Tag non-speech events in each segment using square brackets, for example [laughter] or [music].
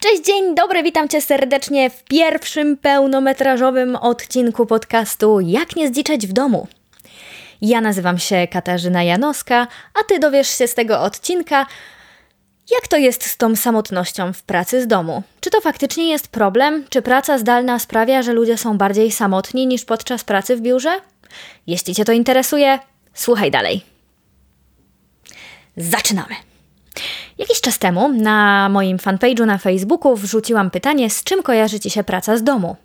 Cześć, dzień dobry, witam Cię serdecznie w pierwszym pełnometrażowym odcinku podcastu Jak nie zdziczeć w domu. Ja nazywam się Katarzyna Janowska, a Ty dowiesz się z tego odcinka, jak to jest z tą samotnością w pracy z domu. Czy to faktycznie jest problem? Czy praca zdalna sprawia, że ludzie są bardziej samotni niż podczas pracy w biurze? Jeśli Cię to interesuje, słuchaj dalej. Zaczynamy! Jakiś czas temu na moim fanpage'u na Facebooku wrzuciłam pytanie, z czym kojarzy Ci się praca z domu?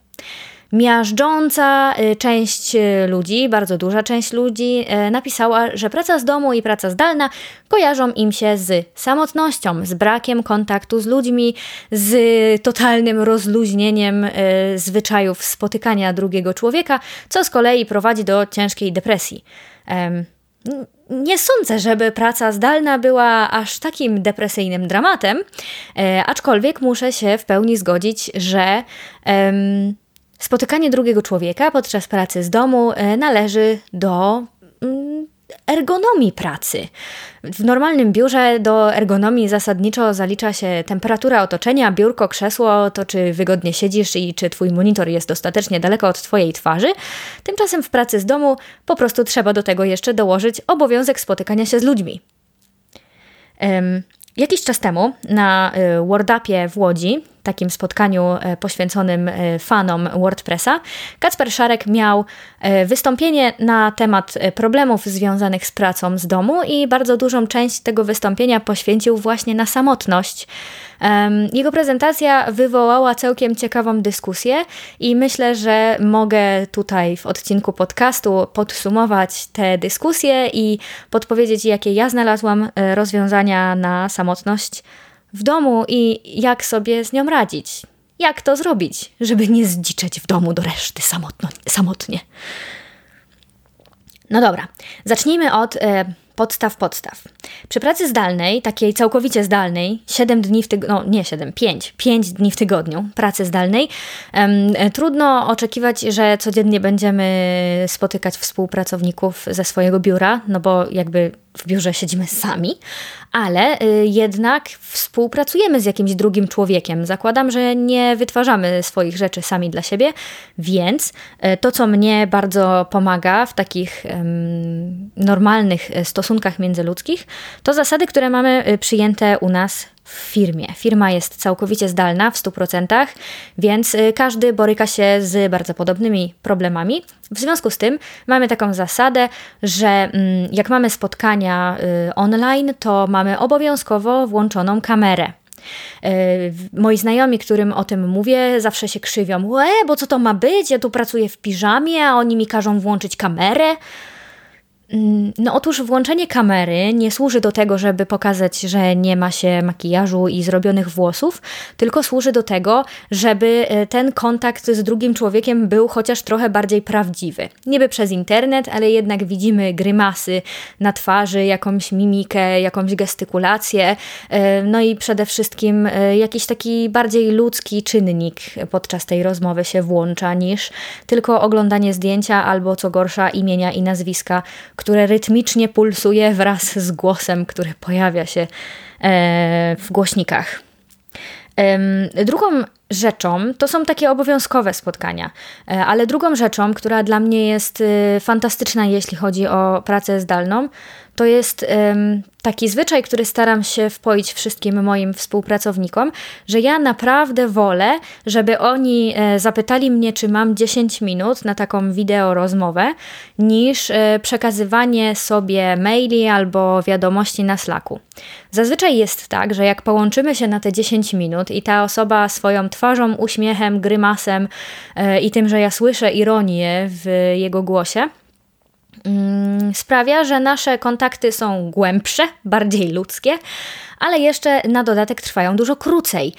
Miażdżąca y, część y, ludzi, bardzo duża część ludzi y, napisała, że praca z domu i praca zdalna kojarzą im się z samotnością, z brakiem kontaktu z ludźmi, z totalnym rozluźnieniem zwyczajów spotykania drugiego człowieka, co z kolei prowadzi do ciężkiej depresji nie sądzę, żeby praca zdalna była aż takim depresyjnym dramatem, e, aczkolwiek muszę się w pełni zgodzić, że spotykanie drugiego człowieka podczas pracy z domu e, należy do ergonomii pracy. W normalnym biurze do ergonomii zasadniczo zalicza się temperatura otoczenia, biurko, krzesło, to czy wygodnie siedzisz i czy twój monitor jest dostatecznie daleko od twojej twarzy. Tymczasem w pracy z domu po prostu trzeba do tego jeszcze dołożyć obowiązek spotykania się z ludźmi. Jakiś czas temu na y, WordUpie w Łodzi, takim spotkaniu e, poświęconym e, fanom WordPressa, Kacper Szarek miał wystąpienie na temat problemów związanych z pracą z domu i bardzo dużą część tego wystąpienia poświęcił właśnie na samotność jego prezentacja wywołała całkiem ciekawą dyskusję i myślę, że mogę tutaj w odcinku podcastu podsumować tę dyskusję i podpowiedzieć, jakie ja znalazłam e, rozwiązania na samotność w domu i jak sobie z nią radzić. Jak to zrobić, żeby nie zdziczeć w domu do reszty samotno, samotnie. No dobra, zacznijmy od e, podstaw podstaw. Przy pracy zdalnej, takiej całkowicie zdalnej, 7 dni w tygodniu, no nie 7, 5, 5 dni w tygodniu pracy zdalnej, um, trudno oczekiwać, że codziennie będziemy spotykać współpracowników ze swojego biura, no bo jakby w biurze siedzimy sami, ale y, jednak współpracujemy z jakimś drugim człowiekiem. Zakładam, że nie wytwarzamy swoich rzeczy sami dla siebie, więc y, to, co mnie bardzo pomaga w takich normalnych y, stosunkach międzyludzkich, to zasady, które mamy przyjęte u nas w firmie. Firma jest całkowicie zdalna w 100%, więc y, każdy boryka się z bardzo podobnymi problemami. W związku z tym mamy taką zasadę, że mm, jak mamy spotkania y, online, to mamy obowiązkowo włączoną kamerę. Y, moi znajomi, którym o tym mówię, zawsze się krzywią. Łe, bo co to ma być? Ja tu pracuję w piżamie, a oni mi każą włączyć kamerę. Mm, no otóż włączenie kamery nie służy do tego, żeby pokazać, że nie ma się makijażu i zrobionych włosów, tylko służy do tego, żeby e, ten kontakt z drugim człowiekiem był chociaż trochę bardziej prawdziwy. Niby przez internet, ale jednak widzimy grymasy na twarzy, jakąś mimikę, jakąś gestykulację, e, no i przede wszystkim e, jakiś taki bardziej ludzki czynnik podczas tej rozmowy się włącza niż tylko oglądanie zdjęcia albo co gorsza imienia i nazwiska które rytmicznie pulsuje wraz z głosem, który pojawia się e, w głośnikach. Drugą rzeczą to są takie obowiązkowe spotkania, e, ale drugą rzeczą, która dla mnie jest y, fantastyczna, jeśli chodzi o pracę zdalną, to jest taki zwyczaj, który staram się wpoić wszystkim moim współpracownikom, że ja naprawdę wolę, żeby oni e, zapytali mnie, czy mam 10 minut na taką wideo rozmowę, niż e, przekazywanie sobie maili albo wiadomości na Slacku. Zazwyczaj jest tak, że jak połączymy się na te 10 minut i ta osoba swoją twarzą, uśmiechem, grymasem e, i tym, że ja słyszę ironię w jego głosie, sprawia, że nasze kontakty są głębsze, bardziej ludzkie, ale jeszcze na dodatek trwają dużo krócej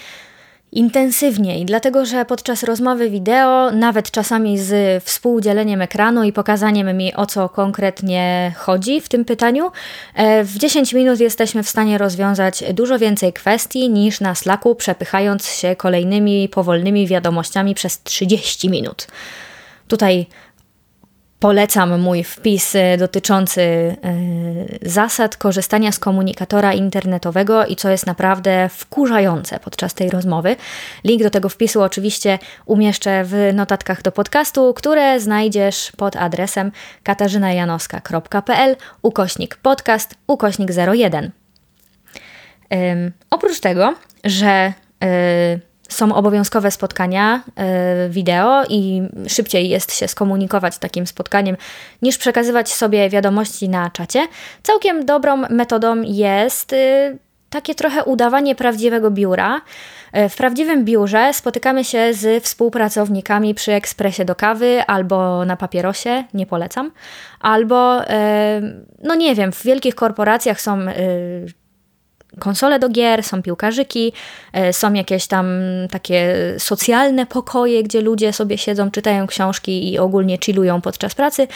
intensywniej, dlatego że podczas rozmowy wideo, nawet czasami z współdzieleniem ekranu i pokazaniem mi o co konkretnie chodzi w tym pytaniu, e, w 10 minut jesteśmy w stanie rozwiązać dużo więcej kwestii niż na Slacku, przepychając się kolejnymi powolnymi wiadomościami przez 30 minut. Tutaj Polecam mój wpis e, dotyczący e, zasad korzystania z komunikatora internetowego i co jest naprawdę wkurzające podczas tej rozmowy. Link do tego wpisu oczywiście umieszczę w notatkach do podcastu, które znajdziesz pod adresem katarzynajanowska.pl ukośnik podcast ukośnik 01. Oprócz tego, że y, są obowiązkowe spotkania y, wideo i szybciej jest się skomunikować takim spotkaniem niż przekazywać sobie wiadomości na czacie. Całkiem dobrą metodą jest y, takie trochę udawanie prawdziwego biura. Y, w prawdziwym biurze spotykamy się z współpracownikami przy ekspresie do kawy albo na papierosie, nie polecam, albo, no nie wiem, w wielkich korporacjach są konsole do gier, są piłkarzyki, e, są jakieś tam takie socjalne pokoje, gdzie ludzie sobie siedzą, czytają książki i ogólnie chillują podczas pracy.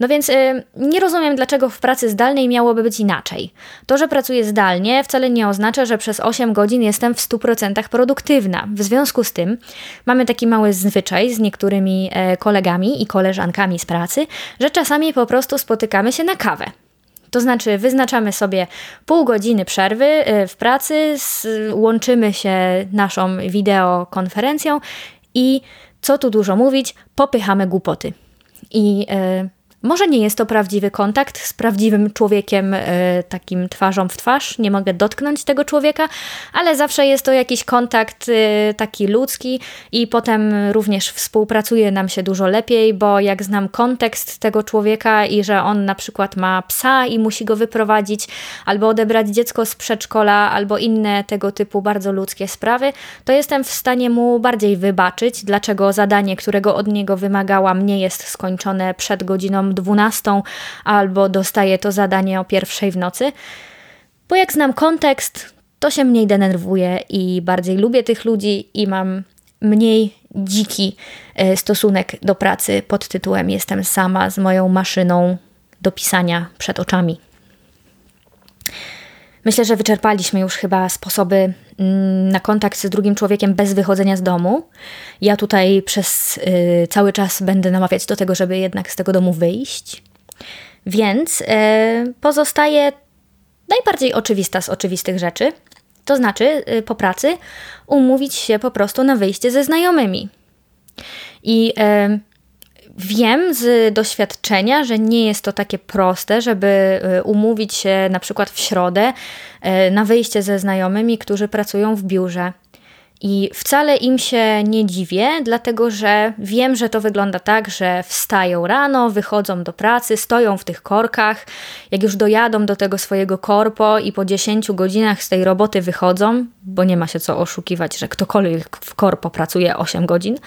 No więc e, nie rozumiem, dlaczego w pracy zdalnej miałoby być inaczej. To, że pracuję zdalnie, wcale nie oznacza, że przez 8 godzin jestem w 100% produktywna. W związku z tym mamy taki mały zwyczaj z niektórymi e, kolegami i koleżankami z pracy, że czasami po prostu spotykamy się na kawę. To znaczy, wyznaczamy sobie pół godziny przerwy y, w pracy, łączymy się naszą wideokonferencją i co tu dużo mówić, popychamy głupoty. I y, może nie jest to prawdziwy kontakt z prawdziwym człowiekiem, e, takim twarzą w twarz, nie mogę dotknąć tego człowieka, ale zawsze jest to jakiś kontakt e, taki ludzki i potem również współpracuje nam się dużo lepiej, bo jak znam kontekst tego człowieka i że on na przykład ma psa i musi go wyprowadzić, albo odebrać dziecko z przedszkola, albo inne tego typu bardzo ludzkie sprawy, to jestem w stanie mu bardziej wybaczyć, dlaczego zadanie, którego od niego wymagałam, nie jest skończone przed godziną 12 albo dostaję to zadanie o pierwszej w nocy. Bo jak znam kontekst, to się mniej denerwuję i bardziej lubię tych ludzi i mam mniej dziki e, stosunek do pracy pod tytułem Jestem sama z moją maszyną do pisania przed oczami. Myślę, że wyczerpaliśmy już chyba sposoby mm, na kontakt z drugim człowiekiem bez wychodzenia z domu. Ja tutaj przez y, cały czas będę namawiać do tego, żeby jednak z tego domu wyjść. Więc y, pozostaje najbardziej oczywista z oczywistych rzeczy, to znaczy y, po pracy umówić się po prostu na wyjście ze znajomymi. I y, Wiem z doświadczenia, że nie jest to takie proste, żeby y, umówić się na przykład w środę y, na wyjście ze znajomymi, którzy pracują w biurze. I wcale im się nie dziwię, dlatego że wiem, że to wygląda tak, że wstają rano, wychodzą do pracy, stoją w tych korkach. Jak już dojadą do tego swojego korpo i po 10 godzinach z tej roboty wychodzą, bo nie ma się co oszukiwać, że ktokolwiek w korpo pracuje 8 godzin.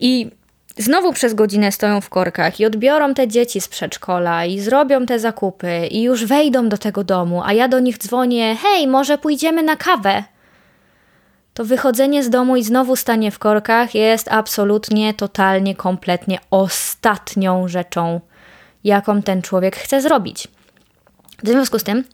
I znowu przez godzinę stoją w korkach i odbiorą te dzieci z przedszkola i zrobią te zakupy i już wejdą do tego domu, a ja do nich dzwonię: hej, może pójdziemy na kawę? To wychodzenie z domu i znowu stanie w korkach jest absolutnie, totalnie, kompletnie ostatnią rzeczą, jaką ten człowiek chce zrobić. W związku z tym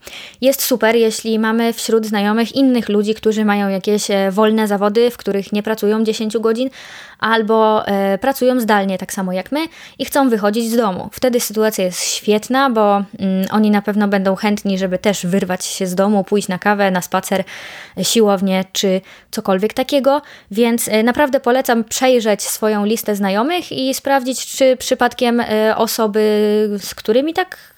jest super, jeśli mamy wśród znajomych innych ludzi, którzy mają jakieś e, wolne zawody, w których nie pracują 10 godzin, albo e, pracują zdalnie, tak samo jak my, i chcą wychodzić z domu. Wtedy sytuacja jest świetna, bo mm, oni na pewno będą chętni, żeby też wyrwać się z domu, pójść na kawę, na spacer, siłownię czy cokolwiek takiego. Więc e, naprawdę polecam przejrzeć swoją listę znajomych i sprawdzić, czy przypadkiem e, osoby, z którymi tak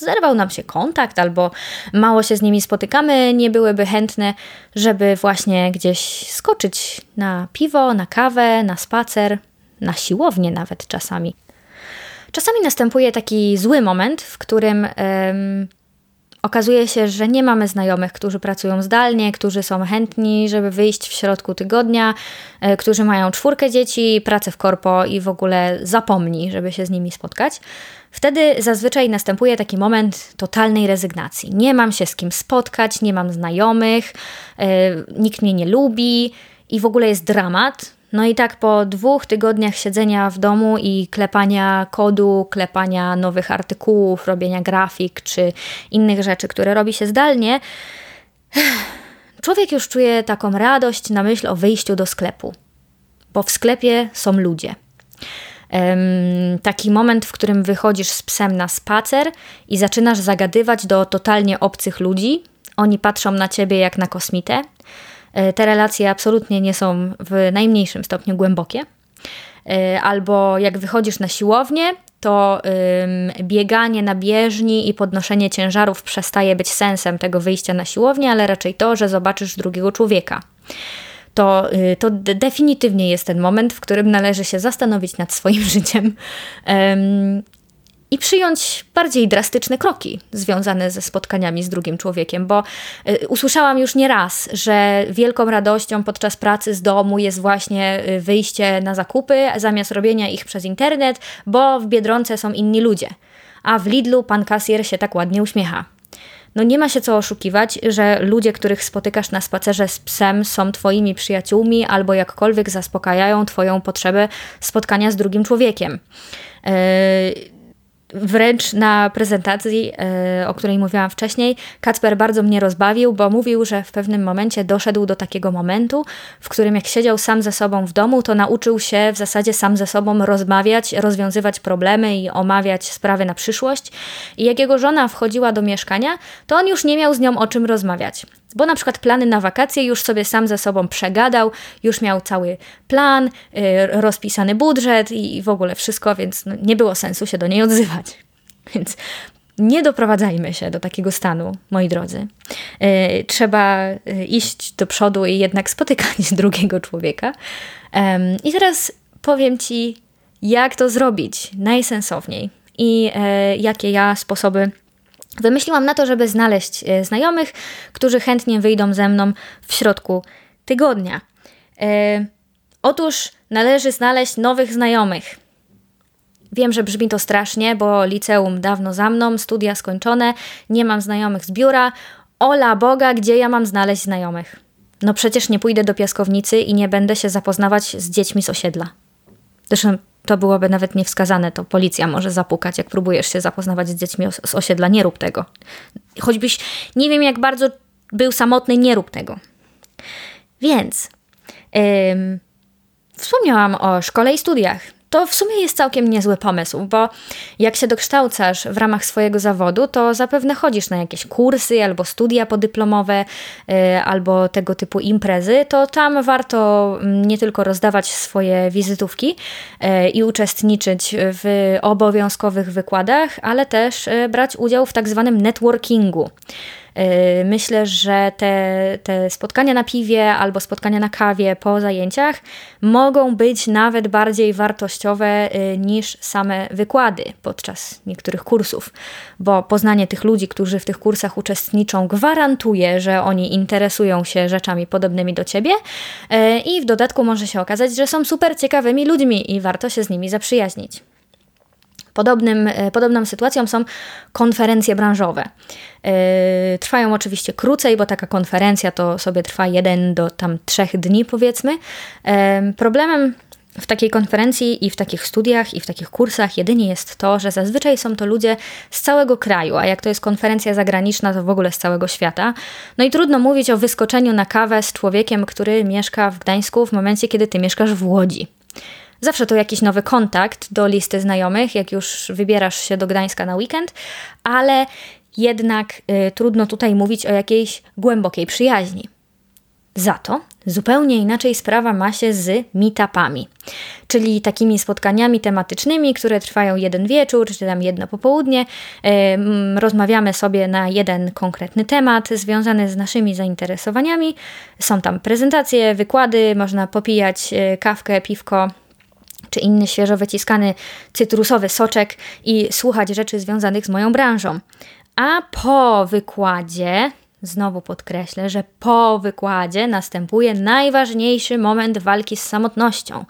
zerwał nam się kontakt albo mało się z nimi spotykamy, nie byłyby chętne, żeby właśnie gdzieś skoczyć na piwo, na kawę, na spacer, na siłownię nawet czasami. Czasami następuje taki zły moment, w którym okazuje się, że nie mamy znajomych, którzy pracują zdalnie, którzy są chętni, żeby wyjść w środku tygodnia, e, którzy mają czwórkę dzieci, pracę w korpo i w ogóle zapomni, żeby się z nimi spotkać. Wtedy zazwyczaj następuje taki moment totalnej rezygnacji. Nie mam się z kim spotkać, nie mam znajomych, yy, nikt mnie nie lubi i w ogóle jest dramat. No i tak po dwóch tygodniach siedzenia w domu i klepania kodu, klepania nowych artykułów, robienia grafik czy innych rzeczy, które robi się zdalnie, [sighs] człowiek już czuje taką radość na myśl o wyjściu do sklepu, bo w sklepie są ludzie. Taki moment, w którym wychodzisz z psem na spacer i zaczynasz zagadywać do totalnie obcych ludzi. Oni patrzą na ciebie jak na kosmitę. E, te relacje absolutnie nie są w najmniejszym stopniu głębokie. E, albo jak wychodzisz na siłownię, to bieganie na bieżni i podnoszenie ciężarów przestaje być sensem tego wyjścia na siłownię, ale raczej to, że zobaczysz drugiego człowieka. To, y, to definitywnie jest ten moment, w którym należy się zastanowić nad swoim [laughs] życiem ym, i przyjąć bardziej drastyczne kroki związane ze spotkaniami z drugim człowiekiem, bo y, usłyszałam już nie raz, że wielką radością podczas pracy z domu jest właśnie y, wyjście na zakupy zamiast robienia ich przez internet, bo w Biedronce są inni ludzie. A w Lidlu pan kasjer się tak ładnie uśmiecha. No nie ma się co oszukiwać, że ludzie, których spotykasz na spacerze z psem, są twoimi przyjaciółmi albo jakkolwiek zaspokajają twoją potrzebę spotkania z drugim człowiekiem. Yy, Wręcz na prezentacji, e, o której mówiłam wcześniej, Kacper bardzo mnie rozbawił, bo mówił, że w pewnym momencie doszedł do takiego momentu, w którym jak siedział sam ze sobą w domu, to nauczył się w zasadzie sam ze sobą rozmawiać, rozwiązywać problemy i omawiać sprawy na przyszłość. I jak jego żona wchodziła do mieszkania, to on już nie miał z nią o czym rozmawiać. Bo na przykład plany na wakacje już sobie sam ze sobą przegadał, już miał cały plan, yy, rozpisany budżet i, w ogóle wszystko, więc no, nie było sensu się do niej odzywać. [laughs] Więc nie doprowadzajmy się do takiego stanu, moi drodzy. Yy, trzeba yy, iść do przodu i jednak spotykać [laughs] drugiego człowieka. I teraz powiem Ci, jak to zrobić najsensowniej i e, jakie ja sposoby Wymyśliłam na to, żeby znaleźć e, znajomych, którzy chętnie wyjdą ze mną w środku tygodnia. E, otóż należy znaleźć nowych znajomych. Wiem, że brzmi to strasznie, bo liceum dawno za mną, studia skończone, nie mam znajomych z biura. Ola Boga, gdzie ja mam znaleźć znajomych? No przecież nie pójdę do piaskownicy i nie będę się zapoznawać z dziećmi z osiedla. Zresztą to byłoby nawet niewskazane, to policja może zapukać, jak próbujesz się zapoznawać z dziećmi z osiedla. Nie rób tego. Choćbyś nie wiem, jak bardzo był samotny, nie rób tego. Więc ym, wspomniałam o szkole i studiach to w sumie jest całkiem niezły pomysł, bo jak się dokształcasz w ramach swojego zawodu, to zapewne chodzisz na jakieś kursy albo studia podyplomowe, yy, albo tego typu imprezy, to tam warto mm, nie tylko rozdawać swoje wizytówki yy, i uczestniczyć w obowiązkowych wykładach, ale też yy, brać udział w tak zwanym networkingu. Y, myślę, że te, te spotkania na piwie albo spotkania na kawie po zajęciach mogą być nawet bardziej wartościowe y, niż same wykłady podczas niektórych kursów, bo poznanie tych ludzi, którzy w tych kursach uczestniczą, gwarantuje, że oni interesują się rzeczami podobnymi do ciebie y, i w dodatku może się okazać, że są super ciekawymi ludźmi i warto się z nimi zaprzyjaźnić. Podobnym, e, podobną sytuacją są konferencje branżowe. E, trwają oczywiście krócej, bo taka konferencja to sobie trwa jeden do tam trzech dni, powiedzmy. E, problemem w takiej konferencji i w takich studiach i w takich kursach jedynie jest to, że zazwyczaj są to ludzie z całego kraju, a jak to jest konferencja zagraniczna, to w ogóle z całego świata. No i trudno mówić o wyskoczeniu na kawę z człowiekiem, który mieszka w Gdańsku w momencie, kiedy ty mieszkasz w Łodzi. Zawsze to jakiś nowy kontakt do listy znajomych, jak już wybierasz się do Gdańska na weekend, ale jednak y, trudno tutaj mówić o jakiejś głębokiej przyjaźni. Za to zupełnie inaczej sprawa ma się z meetupami, czyli takimi spotkaniami tematycznymi, które trwają jeden wieczór, czy tam jedno popołudnie. Y, rozmawiamy sobie na jeden konkretny temat związany z naszymi zainteresowaniami. Są tam prezentacje, wykłady, można popijać y, kawkę, piwko, czy inny świeżo wyciskany cytrusowy soczek i słuchać rzeczy związanych z moją branżą. A po wykładzie, znowu podkreślę, że po wykładzie następuje najważniejszy moment walki z samotnością.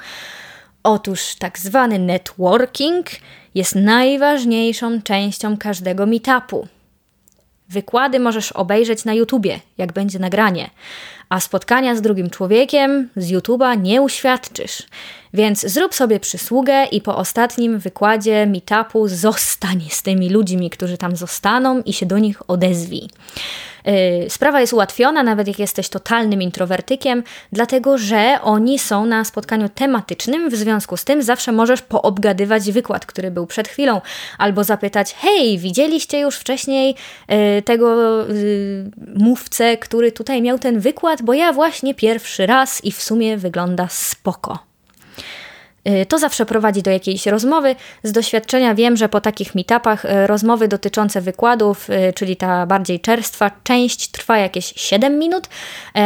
Otóż tak zwany networking jest najważniejszą częścią każdego meetupu. Wykłady możesz obejrzeć na YouTubie, jak będzie nagranie, a spotkania z drugim człowiekiem z YouTube'a nie uświadczysz. Więc zrób sobie przysługę i po ostatnim wykładzie meetupu zostań z tymi ludźmi, którzy tam zostaną i się do nich odezwij. Y, sprawa jest ułatwiona, nawet jak jesteś totalnym introwertykiem, dlatego że oni są na spotkaniu tematycznym, w związku z tym zawsze możesz poobgadywać wykład, który był przed chwilą, albo zapytać: Hej, widzieliście już wcześniej y, tego y, mówcę, który tutaj miał ten wykład, bo ja właśnie pierwszy raz i w sumie wygląda spoko. Y, to zawsze prowadzi do jakiejś rozmowy. Z doświadczenia wiem, że po takich meetupach y, rozmowy dotyczące wykładów, y, czyli ta bardziej czerstwa część trwa jakieś 7 minut,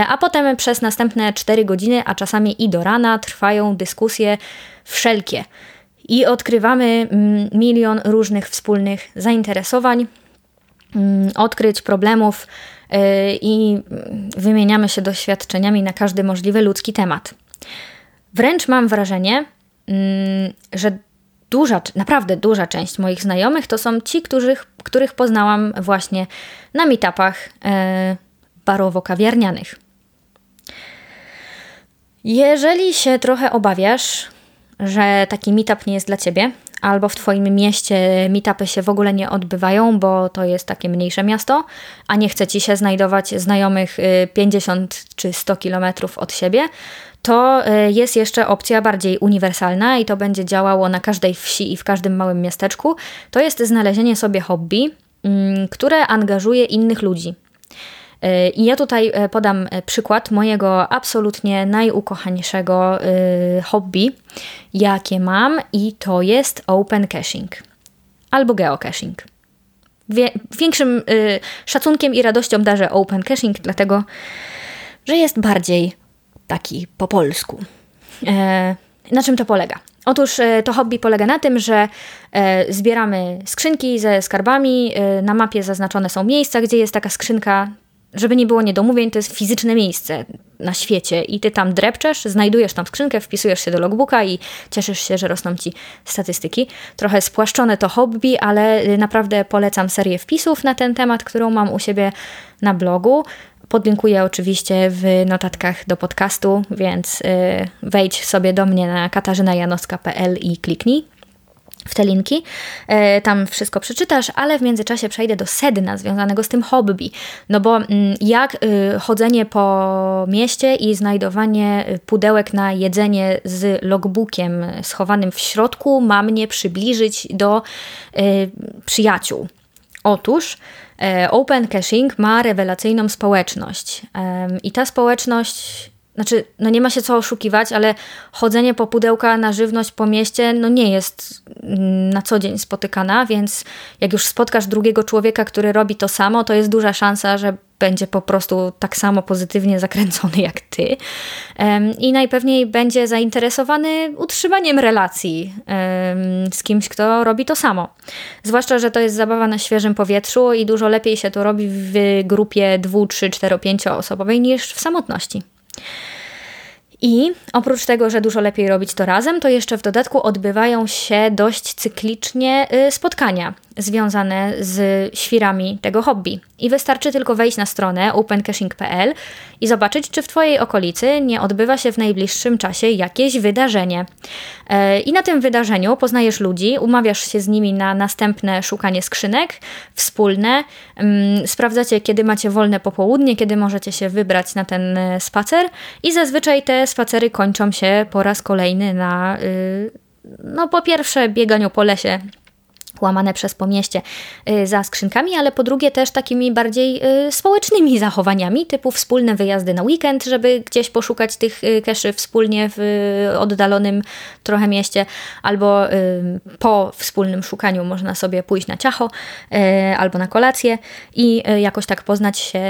a potem przez następne 4 godziny, a czasami i do rana trwają dyskusje wszelkie. I odkrywamy mm, milion różnych wspólnych zainteresowań, mm, odkryć problemów i mm, wymieniamy się doświadczeniami na każdy możliwy ludzki temat. Wręcz mam wrażenie, Mm, że duża, naprawdę duża część moich znajomych to są ci, których, których poznałam właśnie na meetupach e, barowo-kawiarnianych. Jeżeli się trochę obawiasz, że taki meetup nie jest dla ciebie, albo w Twoim mieście meetupy się w ogóle nie odbywają, bo to jest takie mniejsze miasto, a nie chce Ci się znajdować znajomych 50 y, czy 100 kilometrów od siebie, to e, jest jeszcze opcja bardziej uniwersalna i to będzie działało na każdej wsi i w każdym małym miasteczku. To jest znalezienie sobie hobby, mm, które angażuje innych ludzi. E, I ja tutaj e, podam przykład mojego absolutnie najukochańszego hobby, jakie mam, i to jest open caching albo geocaching. Większym szacunkiem i radością darzę open caching, dlatego że jest bardziej taki po polsku. E, na czym to polega? Otóż e, to hobby polega na tym, że e, zbieramy skrzynki ze skarbami. Na mapie zaznaczone są miejsca, gdzie jest taka skrzynka. Żeby nie było niedomówień, to jest fizyczne miejsce na świecie i ty tam drepczesz, znajdujesz tam skrzynkę, wpisujesz się do logbooka i cieszysz się, że rosną ci statystyki. Trochę spłaszczone to hobby, ale naprawdę polecam serię wpisów na ten temat, którą mam u siebie na blogu. Podlinkuję oczywiście w notatkach do podcastu, więc y, wejdź sobie do mnie na katarzynajanowska.pl i kliknij w te linki. E, tam wszystko przeczytasz, ale w międzyczasie przejdę do sedna związanego z tym hobby. No bo mm, jak y, chodzenie po mieście i znajdowanie pudełek na jedzenie z logbookiem schowanym w środku ma mnie przybliżyć do y, przyjaciół. Otóż open Caching ma rewelacyjną społeczność. I ta społeczność znaczy, no nie ma się co oszukiwać, ale chodzenie po pudełka na żywność po mieście, no nie jest mm, na co dzień spotykana, więc jak już spotkasz drugiego człowieka, który robi to samo, to jest duża szansa, że będzie po prostu tak samo pozytywnie zakręcony jak ty. I najpewniej będzie zainteresowany utrzymaniem relacji z kimś, kto robi to samo. Zwłaszcza, że to jest zabawa na świeżym powietrzu i dużo lepiej się to robi w grupie 2, 3, 4, 5 osobowej niż w samotności. I oprócz tego, że dużo lepiej robić to razem, to jeszcze w dodatku odbywają się dość cyklicznie y, spotkania związane z świrami tego hobby. I wystarczy tylko wejść na stronę opencaching.pl i zobaczyć, czy w Twojej okolicy nie odbywa się w najbliższym czasie jakieś wydarzenie. E, I na tym wydarzeniu poznajesz ludzi, umawiasz się z nimi na następne szukanie skrzynek wspólne, mm, sprawdzacie, kiedy macie wolne popołudnie, kiedy możecie się wybrać na ten e, spacer i zazwyczaj te spacery kończą się po raz kolejny na, y, no po pierwsze, bieganiu po lesie łamane przez pomieście y, za skrzynkami, ale po drugie też takimi bardziej y, społecznymi [laughs] zachowaniami, typu wspólne wyjazdy na weekend, żeby gdzieś poszukać tych y, keszy wspólnie w oddalonym trochę mieście, albo po wspólnym szukaniu można sobie pójść na ciacho albo na kolację i jakoś tak poznać się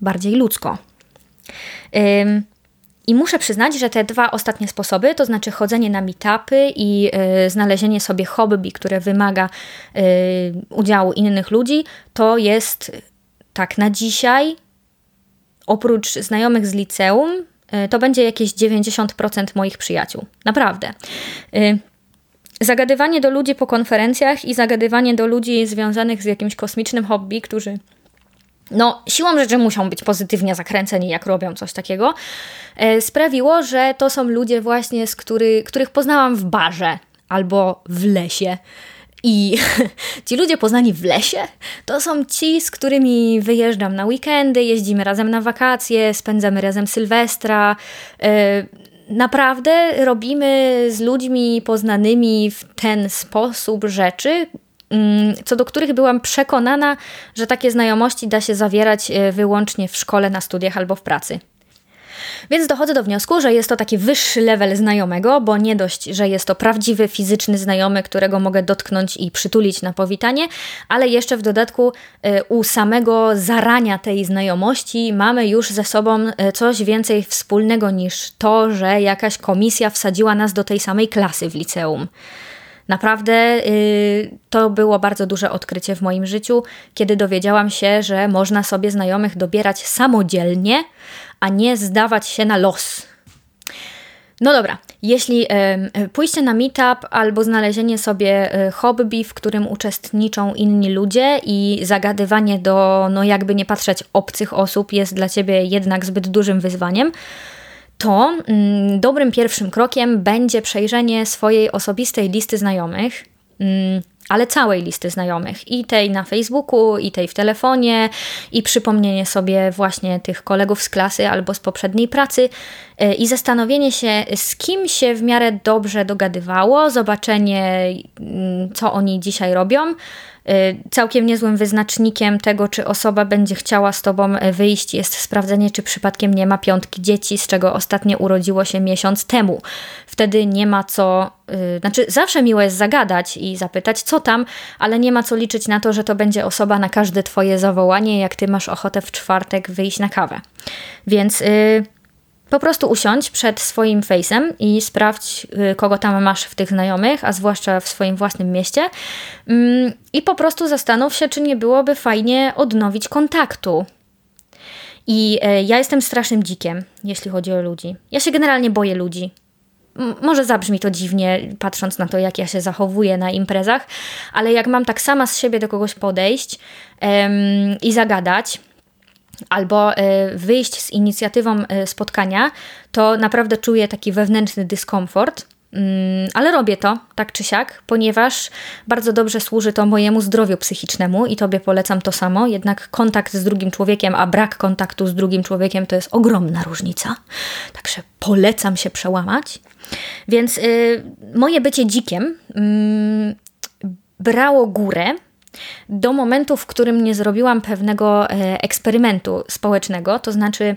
bardziej ludzko. I muszę przyznać, że te dwa ostatnie sposoby, to znaczy chodzenie na meetupy i y, znalezienie sobie hobby, które wymaga y, udziału innych ludzi, to jest tak na dzisiaj, oprócz znajomych z liceum, y, to będzie jakieś 90% moich przyjaciół. Naprawdę. Zagadywanie do ludzi po konferencjach i zagadywanie do ludzi związanych z jakimś kosmicznym hobby, którzy no, siłą rzeczy muszą być pozytywnie zakręceni, jak robią coś takiego, e, sprawiło, że to są ludzie właśnie, z który, których poznałam w barze albo w lesie. I [laughs] ci ludzie poznani w lesie to są ci, z którymi wyjeżdżam na weekendy, jeździmy razem na wakacje, spędzamy razem Sylwestra. E, naprawdę robimy z ludźmi poznanymi w ten sposób rzeczy, co do których byłam przekonana, że takie znajomości da się zawierać e, wyłącznie w szkole, na studiach albo w pracy. Więc dochodzę do wniosku, że jest to taki wyższy level znajomego, bo nie dość, że jest to prawdziwy fizyczny znajomy, którego mogę dotknąć i przytulić na powitanie, ale jeszcze w dodatku e, u samego zarania tej znajomości mamy już ze sobą e, coś więcej wspólnego niż to, że jakaś komisja wsadziła nas do tej samej klasy w liceum. Naprawdę yy, to było bardzo duże odkrycie w moim życiu, kiedy dowiedziałam się, że można sobie znajomych dobierać samodzielnie, a nie zdawać się na los. No dobra, jeśli y, pójście na meetup albo znalezienie sobie y, hobby, w którym uczestniczą inni ludzie i zagadywanie do, no jakby nie patrzeć, obcych osób jest dla ciebie jednak zbyt dużym wyzwaniem, to mm, dobrym pierwszym krokiem będzie przejrzenie swojej osobistej listy znajomych. Mm, ale całej listy znajomych, i tej na Facebooku, i tej w telefonie, i przypomnienie sobie właśnie tych kolegów z klasy albo z poprzedniej pracy, e, i zastanowienie się, z kim się w miarę dobrze dogadywało, zobaczenie, mm, co oni dzisiaj robią, całkiem niezłym wyznacznikiem tego, czy osoba będzie chciała z tobą e, wyjść, jest sprawdzenie, czy przypadkiem nie ma piątki dzieci, z czego ostatnie urodziło się miesiąc temu. Wtedy nie ma co, yy, znaczy zawsze miło jest zagadać i zapytać, co tam, ale nie ma co liczyć na to, że to będzie osoba na każde twoje zawołanie, jak ty masz ochotę w czwartek wyjść na kawę. Więc. Yy, po prostu usiądź przed swoim face'em i sprawdź, y, kogo tam masz w tych znajomych, a zwłaszcza w swoim własnym mieście. Mm, I po prostu zastanów się, czy nie byłoby fajnie odnowić kontaktu. I e, ja jestem strasznym dzikiem, jeśli chodzi o ludzi. Ja się generalnie boję ludzi. Może zabrzmi to dziwnie, patrząc na to, jak ja się zachowuję na imprezach, ale jak mam tak sama z siebie do kogoś podejść i zagadać, albo e, wyjść z inicjatywą e, spotkania, to naprawdę czuję taki wewnętrzny dyskomfort. Mm, ale robię to tak czy siak, ponieważ bardzo dobrze służy to mojemu zdrowiu psychicznemu i Tobie polecam to samo. Jednak kontakt z drugim człowiekiem, a brak kontaktu z drugim człowiekiem to jest ogromna różnica. Także polecam się przełamać. Więc y, moje bycie dzikiem y, brało górę do momentu, w którym nie zrobiłam pewnego e, eksperymentu społecznego, to znaczy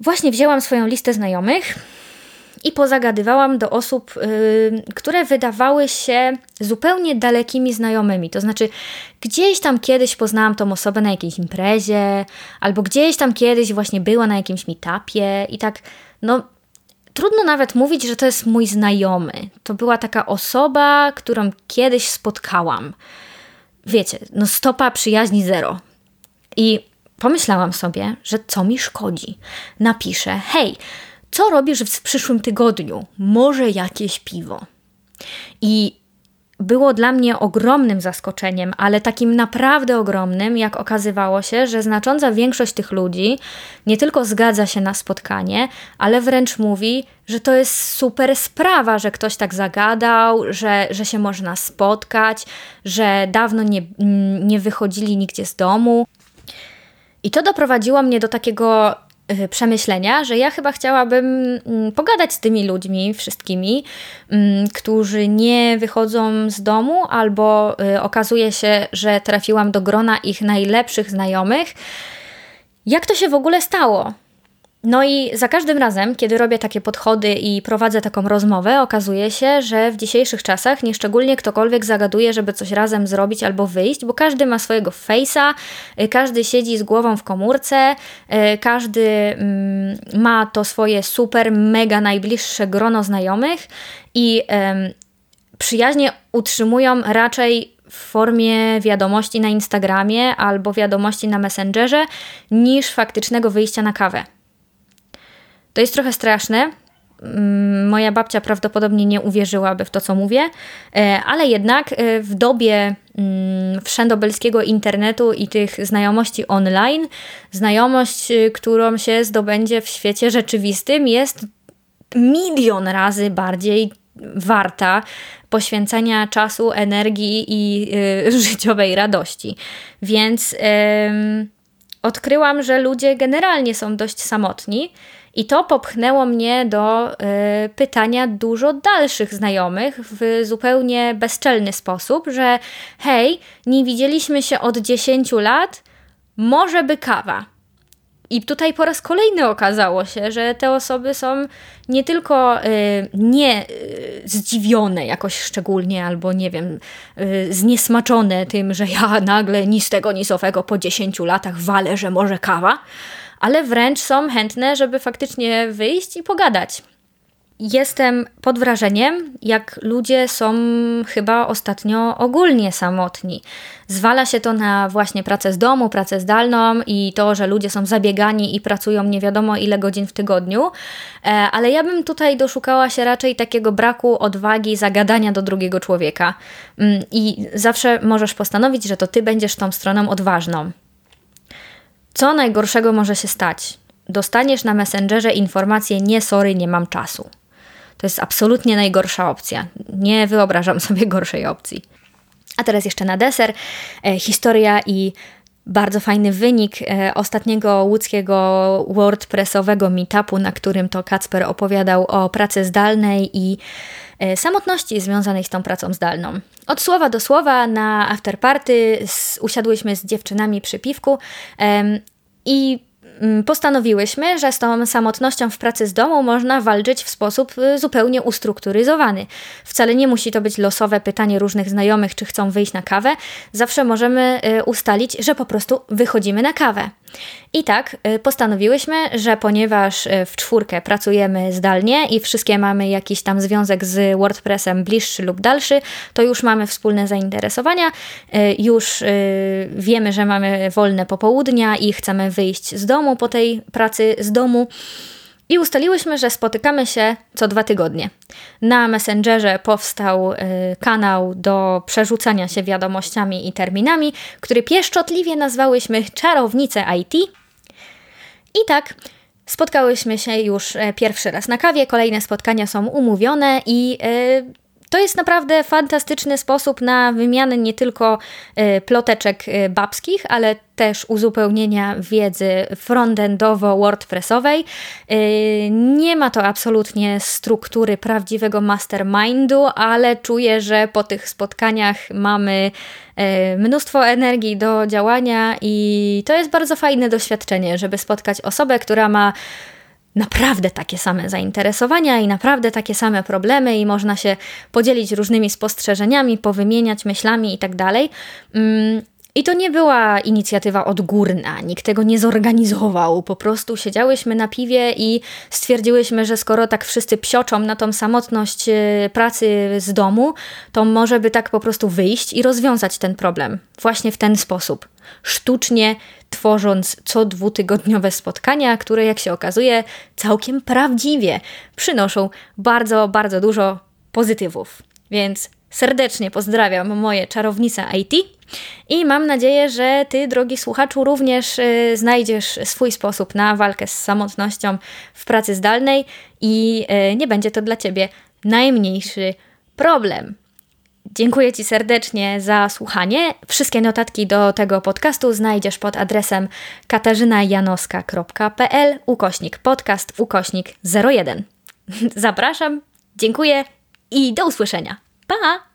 właśnie wzięłam swoją listę znajomych i pozagadywałam do osób, yy, które wydawały się zupełnie dalekimi znajomymi. To znaczy, gdzieś tam kiedyś poznałam tą osobę na jakiejś imprezie, albo gdzieś tam kiedyś właśnie była na jakimś meetupie i tak, no. Trudno nawet mówić, że to jest mój znajomy. To była taka osoba, którą kiedyś spotkałam wiecie, no stopa przyjaźni zero. I pomyślałam sobie, że co mi szkodzi. Napiszę, hej, co robisz w przyszłym tygodniu? Może jakieś piwo. I było dla mnie ogromnym zaskoczeniem, ale takim naprawdę ogromnym, jak okazywało się, że znacząca większość tych ludzi nie tylko zgadza się na spotkanie, ale wręcz mówi, że to jest super sprawa, że ktoś tak zagadał, że, że się można spotkać, że dawno nie, nie wychodzili nigdzie z domu. I to doprowadziło mnie do takiego przemyślenia, że ja chyba chciałabym mm, pogadać z tymi ludźmi, wszystkimi, mm, którzy nie wychodzą z domu, albo y, okazuje się, że trafiłam do grona ich najlepszych znajomych. Jak to się w ogóle stało? No i za każdym razem, kiedy robię takie podchody i prowadzę taką rozmowę, okazuje się, że w dzisiejszych czasach nieszczególnie ktokolwiek zagaduje, żeby coś razem zrobić albo wyjść, bo każdy ma swojego face'a, y, każdy siedzi z głową w komórce, y, każdy mm, ma to swoje super, mega najbliższe grono znajomych i przyjaźnie utrzymują raczej w formie wiadomości na Instagramie albo wiadomości na Messengerze niż faktycznego wyjścia na kawę. To jest trochę straszne. Mm, moja babcia prawdopodobnie nie uwierzyłaby w to, co mówię, e, ale jednak e, w dobie mm, wszędobelskiego internetu i tych znajomości online, znajomość, y, którą się zdobędzie w świecie rzeczywistym, jest milion razy bardziej warta poświęcenia czasu, energii i y, [laughs] życiowej radości. Więc y, odkryłam, że ludzie generalnie są dość samotni. I to popchnęło mnie do y, pytania dużo dalszych znajomych w zupełnie bezczelny sposób, że hej, nie widzieliśmy się od 10 lat, może by kawa. I tutaj po raz kolejny okazało się, że te osoby są nie tylko y, nie y, zdziwione jakoś szczególnie, albo nie wiem, y, zniesmaczone tym, że ja nagle ni z tego, ni z owego po 10 latach walę, że może kawa, ale wręcz są chętne, żeby faktycznie wyjść i pogadać. Jestem pod wrażeniem, jak ludzie są chyba ostatnio ogólnie samotni. Zwala się to na właśnie pracę z domu, pracę zdalną i to, że ludzie są zabiegani i pracują nie wiadomo ile godzin w tygodniu, e, ale ja bym tutaj doszukała się raczej takiego braku odwagi zagadania do drugiego człowieka. Mm, I zawsze możesz postanowić, że to ty będziesz tą stroną odważną. Co najgorszego może się stać? Dostaniesz na Messengerze informację: Nie, sorry, nie mam czasu. To jest absolutnie najgorsza opcja. Nie wyobrażam [laughs] sobie gorszej opcji. A teraz jeszcze na deser. E, historia i bardzo fajny wynik e, ostatniego łódzkiego WordPressowego meetupu, na którym to Kacper opowiadał o pracy zdalnej i e, samotności związanej z tą pracą zdalną. Od słowa do słowa na afterparty usiadłyśmy z dziewczynami przy piwku i postanowiłyśmy, że z tą samotnością w pracy z domu można walczyć w sposób y, zupełnie ustrukturyzowany. Wcale nie musi to być losowe pytanie różnych znajomych, czy chcą wyjść na kawę. Zawsze możemy y, ustalić, że po prostu wychodzimy na kawę. I tak y, postanowiłyśmy, że ponieważ w czwórkę pracujemy zdalnie i wszystkie mamy jakiś tam związek z WordPressem bliższy lub dalszy, to już mamy wspólne zainteresowania, już wiemy, że mamy wolne popołudnia i chcemy wyjść z domu, po tej pracy z domu. I ustaliłyśmy, że spotykamy się co dwa tygodnie. Na Messengerze powstał y, kanał do przerzucania się wiadomościami i terminami, który pieszczotliwie nazwałyśmy Czarownice IT. I tak spotkałyśmy się już e, pierwszy raz na kawie, kolejne spotkania są umówione i y, to jest naprawdę fantastyczny sposób na wymianę nie tylko y, ploteczek y, babskich, ale też uzupełnienia wiedzy frontendowo-wordpressowej. Y, nie ma to absolutnie struktury prawdziwego mastermindu, ale czuję, że po tych spotkaniach mamy mnóstwo energii do działania i to jest bardzo fajne doświadczenie, żeby spotkać osobę, która ma naprawdę takie same zainteresowania i naprawdę takie same problemy, i można się podzielić różnymi spostrzeżeniami, powymieniać myślami itd. Tak mm, I to nie była inicjatywa odgórna, nikt tego nie zorganizował. Po prostu siedziałyśmy na piwie i stwierdziłyśmy, że skoro tak wszyscy psioczą na tą samotność y, pracy z domu, to może by tak po prostu wyjść i rozwiązać ten problem właśnie w ten sposób. Sztucznie tworząc co dwutygodniowe spotkania, które jak się okazuje całkiem prawdziwie przynoszą bardzo, bardzo dużo pozytywów. Więc serdecznie pozdrawiam moje czarownice IT i mam nadzieję, że Ty, drogi słuchaczu, również y, znajdziesz swój sposób na walkę z samotnością w pracy zdalnej i y, nie będzie to dla Ciebie najmniejszy problem. Dziękuję Ci serdecznie za słuchanie. Wszystkie notatki do tego podcastu znajdziesz pod adresem katarzynajanoska.pl ukośnik podcast ukośnik 01. [laughs] Zapraszam, dziękuję i do usłyszenia. Pa!